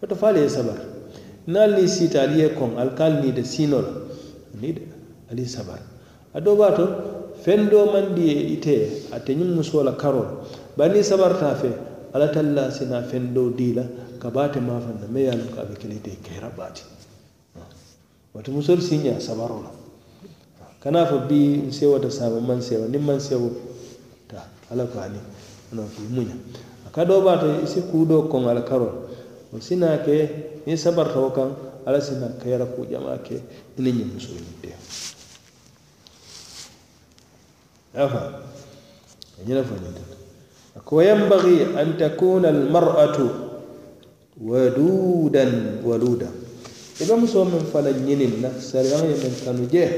woto faali ye sabar. Naal ni siita ali ye koŋ ali ka ali niide siinoo la niida ali sabar. A doo baa to feŋ doo maŋ di ye ite ate ñiŋ musoo la karoo la bari niŋ sabartaa fe alla talla sina feŋ doo dii la ka baate maafaŋ na me ye a loŋ ko a be kele ite kera baati. Woto musolu si ñaa sabaroo la kana fo bii nsewota saama maŋ seewa niŋ maŋ sewo ta alla ko ani ana ko i muña. A ka doo baa to i si kuu doo koŋ ala karoo la o sina ke niŋ sabarita wo kaŋ ala sina kayara kuu jamaa ke i niŋ ñiŋ musoo ñiŋ teo afa a ñina fo ñinta ko yambagi an takuna almar'atu wadudan waluda i be musoo meŋ fana ñiniŋ na sariyaŋo ye meŋ kanu jee.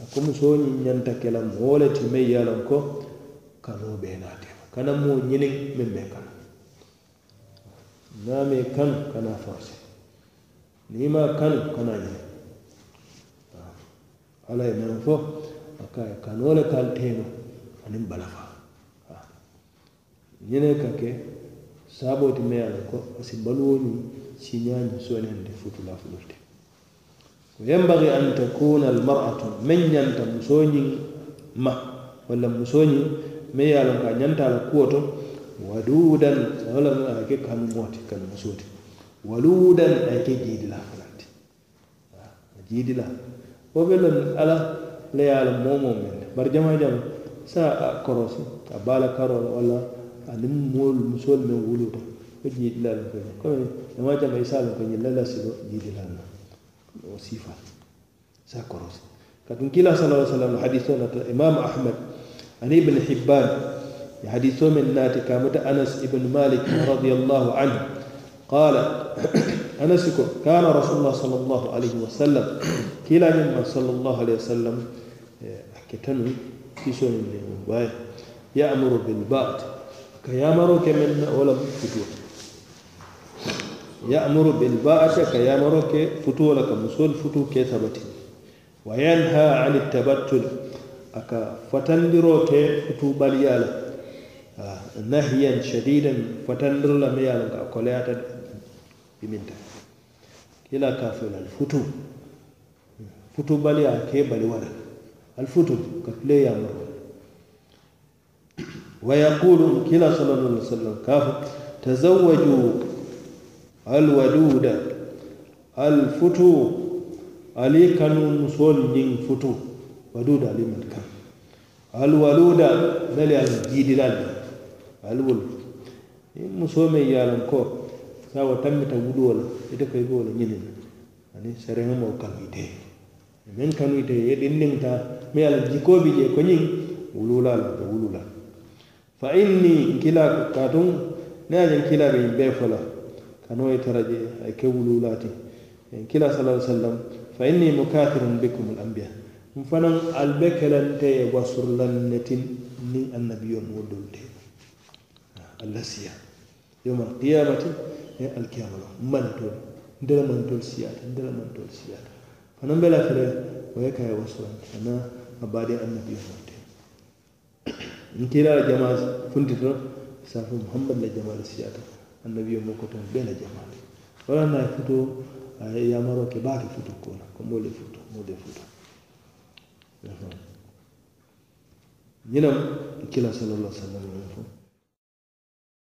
A ko musoo ñiŋ ñanta ke la moo le ti meŋ ye a loŋ ko kanoo bee naatema kana moo ñiniŋ meŋ be kanu. niŋ a kanu kana forcé. Niŋ i maŋ kanu kana ñe. Ala ye meŋ fo a ka ye kanoo le kaŋ teeno aniŋ balafa ñene ka ke saaboo ti meŋ a la ko a si baluwo ñiŋ siñaa ñiŋ soolente futula fululte wa yambagi an takuna almaratu meŋ ñanta musoo ñiŋ ma walla musoo ñiŋ meŋ ye a loŋ ka a ñanta a la kuwo to wadudan wala mun ake kanu moti kanu musoti waludan ake jidila fulanti jidila wo be lon ala la ya la momo men. Bar jama jama sa a korosi a bala karol wala anin mol musol men wuluta. Ko jidila la ko ko jama jama isa la ko nyilla sido jidila la o sifa sa korosi katun kila sallallahu alaihi wasallam hadithu na imam ahmad ani ibn hibban حديث من ناتك مت أنس بن مالك رضي الله عنه. قال أنس كان رسول الله صلى الله عليه وسلم كلا مما صلى الله عليه وسلم أكتنوا في سنة المباية يأمر بالبعد كيامر كمن ولا فتوة يأمر بالبعد كيامر كفتوة لك مسول فتو كثبتي. وينهى عن التبتل أكا فتندرو كفتو بليالا nahyan shadidan fatandiro la me yalan ka koleyata biminta. Kila ka fela futu futu baliya ke bali wala al futu ka tule yamaro wa yaqulu kila sallallahu alaihi wasallam kafu tazawwaju alwaduda. Alfutu ali kanu musol ñiŋ futu. Waduda ali mat kan alwaluda ali wolu niŋ eh, musoo meŋ e ye a loŋ ko sawa tammita wuluo e e la ite ko i be wo le ñiniŋ na aniŋ sariyaŋo maŋ wo kanu ite ye meŋ kanu ite ye ɗiŋ niŋ taa ye a loŋ jikoo bi jee ko ñiŋ wuluu la a la fa inni nkila kaatuŋ niŋ a je nkila be ñiŋ bee fo la kanoo ye tara je ay ke wuluu kila sala ai sallam fa inni mukathirun bikum al anbiya n fanaŋ ali be kelente ye wasurlannetin niŋ annabiyoo moo dolu te nasiya yawma alqiyamati e alkiyama lo mantol ndela mantol siyata ndela mantol siyata. Fana mbela fere oye kaye wasolante ana a baade annabi morte nkirala jama funtito safo muhammad la jamale siyata annabi mo ko ton bela jamale wala na futo yamaro ke baake futo kona ko mole futo mole futo. Ñinam kila sallallahu alaihi wasallam fo